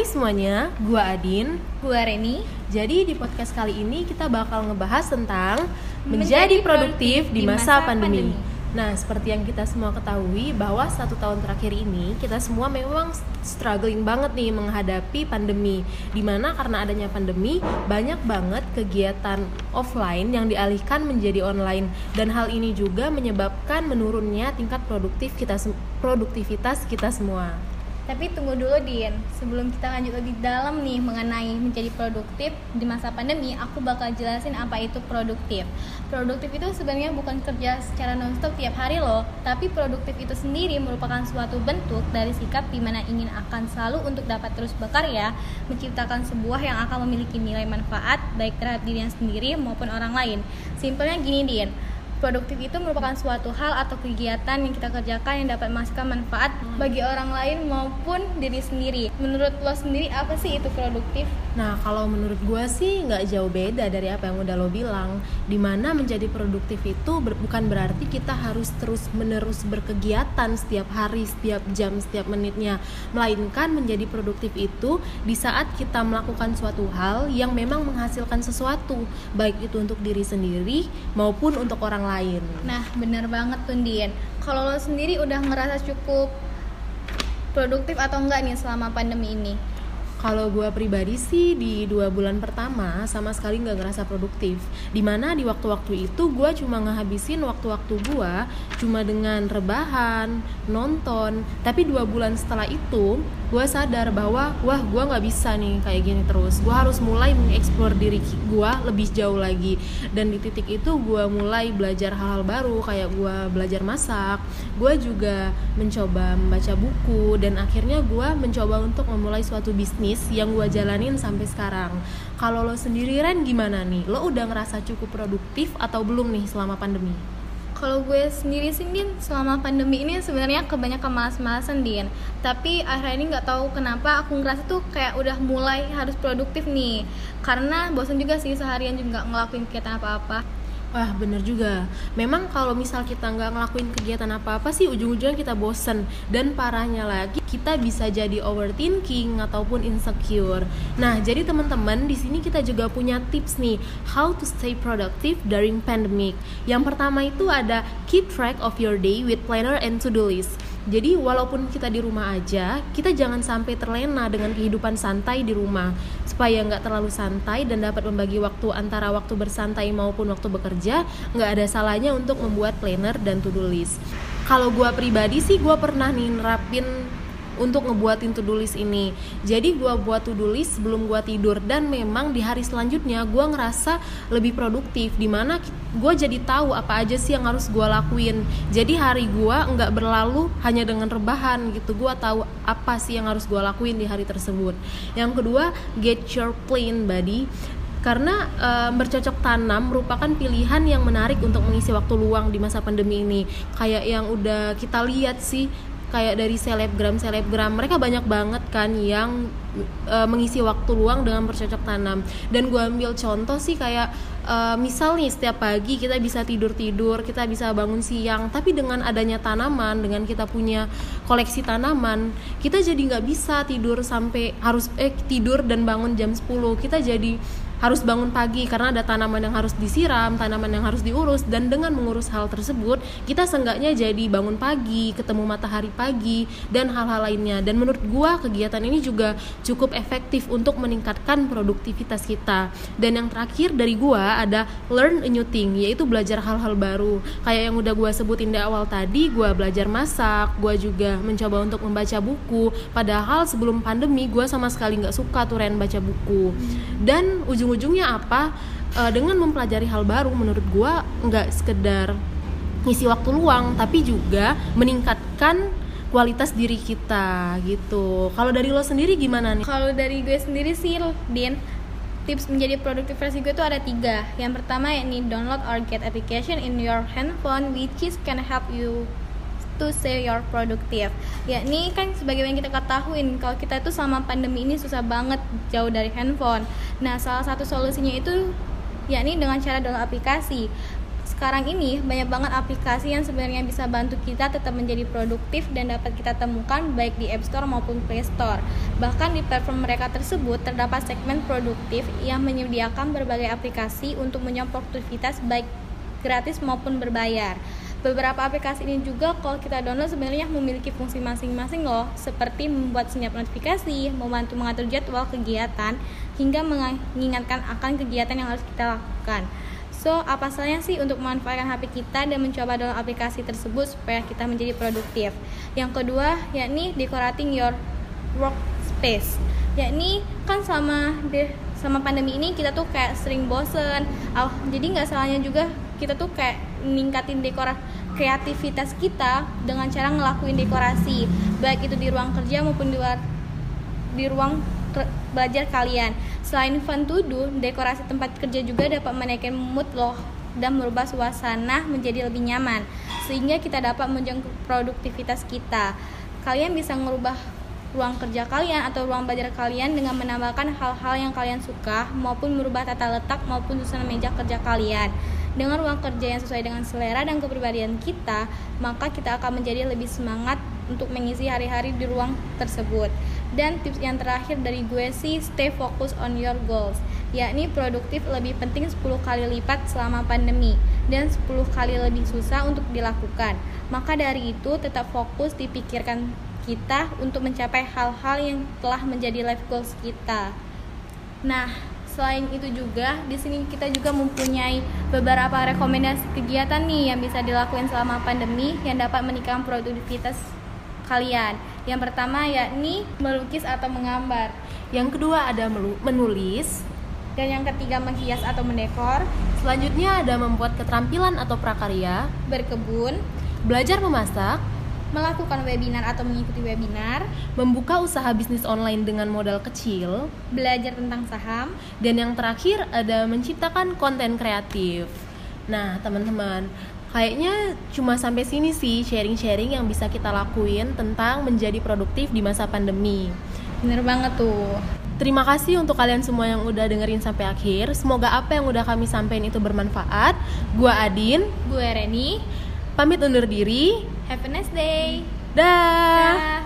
Hai semuanya, gua Adin. Gua Reni. Jadi di podcast kali ini kita bakal ngebahas tentang menjadi produktif di masa pandemi. Nah, seperti yang kita semua ketahui bahwa satu tahun terakhir ini kita semua memang struggling banget nih menghadapi pandemi. Di mana karena adanya pandemi banyak banget kegiatan offline yang dialihkan menjadi online dan hal ini juga menyebabkan menurunnya tingkat produktif kita produktivitas kita semua. Tapi tunggu dulu Din, sebelum kita lanjut lebih dalam nih mengenai menjadi produktif di masa pandemi, aku bakal jelasin apa itu produktif. Produktif itu sebenarnya bukan kerja secara nonstop tiap hari loh, tapi produktif itu sendiri merupakan suatu bentuk dari sikap di mana ingin akan selalu untuk dapat terus berkarya, menciptakan sebuah yang akan memiliki nilai manfaat baik terhadap dirinya sendiri maupun orang lain. Simpelnya gini Din, produktif itu merupakan suatu hal atau kegiatan yang kita kerjakan yang dapat menghasilkan manfaat bagi orang lain maupun diri sendiri. Menurut lo sendiri apa sih itu produktif? Nah kalau menurut gue sih nggak jauh beda dari apa yang udah lo bilang. Di mana menjadi produktif itu ber bukan berarti kita harus terus menerus berkegiatan setiap hari, setiap jam, setiap menitnya. Melainkan menjadi produktif itu di saat kita melakukan suatu hal yang memang menghasilkan sesuatu, baik itu untuk diri sendiri maupun untuk orang lain. Nah, bener banget tuh Dian. Kalau lo sendiri udah ngerasa cukup produktif atau enggak nih selama pandemi ini? Kalau gue pribadi sih di dua bulan pertama sama sekali nggak ngerasa produktif. Di mana di waktu-waktu itu gue cuma ngehabisin waktu-waktu gue cuma dengan rebahan, nonton. Tapi dua bulan setelah itu gue sadar bahwa wah gue nggak bisa nih kayak gini terus. Gue harus mulai mengeksplor diri gue lebih jauh lagi. Dan di titik itu gue mulai belajar hal-hal baru kayak gue belajar masak. Gue juga mencoba membaca buku dan akhirnya gue mencoba untuk memulai suatu bisnis yang gue jalanin sampai sekarang. Kalau lo sendiri Ren gimana nih? Lo udah ngerasa cukup produktif atau belum nih selama pandemi? Kalau gue sendiri sih Din, selama pandemi ini sebenarnya kebanyakan malas-malasan Din. Tapi akhirnya ini nggak tahu kenapa aku ngerasa tuh kayak udah mulai harus produktif nih. Karena bosan juga sih seharian juga ngelakuin kegiatan apa-apa Wah bener juga. Memang kalau misal kita nggak ngelakuin kegiatan apa-apa sih ujung-ujungnya kita bosen. Dan parahnya lagi kita bisa jadi overthinking ataupun insecure. Nah jadi teman-teman di sini kita juga punya tips nih How to stay productive during pandemic. Yang pertama itu ada keep track of your day with planner and to-do list jadi walaupun kita di rumah aja, kita jangan sampai terlena dengan kehidupan santai di rumah supaya nggak terlalu santai dan dapat membagi waktu antara waktu bersantai maupun waktu bekerja, nggak ada salahnya untuk membuat planner dan to-do list. Kalau gue pribadi sih gue pernah nih nerapin untuk ngebuatin to-do list ini. Jadi gue buat to-do list sebelum gue tidur dan memang di hari selanjutnya gue ngerasa lebih produktif di mana gue jadi tahu apa aja sih yang harus gue lakuin. Jadi hari gue nggak berlalu hanya dengan rebahan gitu gue tahu apa sih yang harus gue lakuin di hari tersebut. Yang kedua get your plan buddy. Karena e, bercocok tanam merupakan pilihan yang menarik untuk mengisi waktu luang di masa pandemi ini. Kayak yang udah kita lihat sih kayak dari selebgram selebgram mereka banyak banget kan yang uh, mengisi waktu luang dengan bercocok tanam. Dan gue ambil contoh sih kayak uh, misal nih setiap pagi kita bisa tidur tidur kita bisa bangun siang tapi dengan adanya tanaman dengan kita punya koleksi tanaman kita jadi nggak bisa tidur sampai harus eh tidur dan bangun jam 10 kita jadi harus bangun pagi karena ada tanaman yang harus disiram, tanaman yang harus diurus dan dengan mengurus hal tersebut kita seenggaknya jadi bangun pagi, ketemu matahari pagi dan hal-hal lainnya. Dan menurut gua kegiatan ini juga cukup efektif untuk meningkatkan produktivitas kita. Dan yang terakhir dari gua ada learn a new thing yaitu belajar hal-hal baru. Kayak yang udah gua sebutin di awal tadi, gua belajar masak, gua juga mencoba untuk membaca buku. Padahal sebelum pandemi gua sama sekali nggak suka tuh Ren baca buku. Dan ujung ujung-ujungnya apa? Uh, dengan mempelajari hal baru menurut gue nggak sekedar ngisi waktu luang tapi juga meningkatkan kualitas diri kita gitu. Kalau dari lo sendiri gimana nih? Kalau dari gue sendiri sih Din tips menjadi produktif versi gue tuh ada tiga. Yang pertama yakni download or get application in your handphone which is can help you to say your productive ya ini kan sebagai yang kita ketahuin kalau kita itu selama pandemi ini susah banget jauh dari handphone nah salah satu solusinya itu yakni dengan cara download aplikasi sekarang ini banyak banget aplikasi yang sebenarnya bisa bantu kita tetap menjadi produktif dan dapat kita temukan baik di App Store maupun Play Store. Bahkan di platform mereka tersebut terdapat segmen produktif yang menyediakan berbagai aplikasi untuk menyongsong produktivitas baik gratis maupun berbayar. Beberapa aplikasi ini juga kalau kita download sebenarnya memiliki fungsi masing-masing loh, seperti membuat senyap notifikasi, membantu mengatur jadwal kegiatan, hingga mengingatkan akan kegiatan yang harus kita lakukan. So, apa salahnya sih untuk memanfaatkan HP kita dan mencoba download aplikasi tersebut supaya kita menjadi produktif? Yang kedua, yakni decorating your workspace. Yakni kan selama de, sama pandemi ini kita tuh kayak sering bosen. Oh, jadi nggak salahnya juga kita tuh kayak ningkatin dekor kreativitas kita dengan cara ngelakuin dekorasi baik itu di ruang kerja maupun di luar di ruang belajar kalian selain fun to do dekorasi tempat kerja juga dapat menaikkan mood loh dan merubah suasana menjadi lebih nyaman sehingga kita dapat menjangkau produktivitas kita kalian bisa merubah ruang kerja kalian atau ruang belajar kalian dengan menambahkan hal-hal yang kalian suka maupun merubah tata letak maupun susunan meja kerja kalian. Dengan ruang kerja yang sesuai dengan selera dan kepribadian kita, maka kita akan menjadi lebih semangat untuk mengisi hari-hari di ruang tersebut. Dan tips yang terakhir dari gue sih stay focus on your goals, yakni produktif lebih penting 10 kali lipat selama pandemi dan 10 kali lebih susah untuk dilakukan. Maka dari itu tetap fokus dipikirkan kita untuk mencapai hal-hal yang telah menjadi life goals kita. Nah, selain itu juga di sini kita juga mempunyai beberapa rekomendasi kegiatan nih yang bisa dilakukan selama pandemi yang dapat meningkatkan produktivitas kalian. Yang pertama yakni melukis atau menggambar. Yang kedua ada menulis. Dan yang ketiga menghias atau mendekor. Selanjutnya ada membuat keterampilan atau prakarya, berkebun, belajar memasak, melakukan webinar atau mengikuti webinar, membuka usaha bisnis online dengan modal kecil, belajar tentang saham, dan yang terakhir ada menciptakan konten kreatif. Nah, teman-teman, kayaknya cuma sampai sini sih sharing-sharing yang bisa kita lakuin tentang menjadi produktif di masa pandemi. Bener banget tuh. Terima kasih untuk kalian semua yang udah dengerin sampai akhir. Semoga apa yang udah kami sampaikan itu bermanfaat. Gua Adin, gue Reni. Pamit undur diri. Have a nice day. Dah. Da.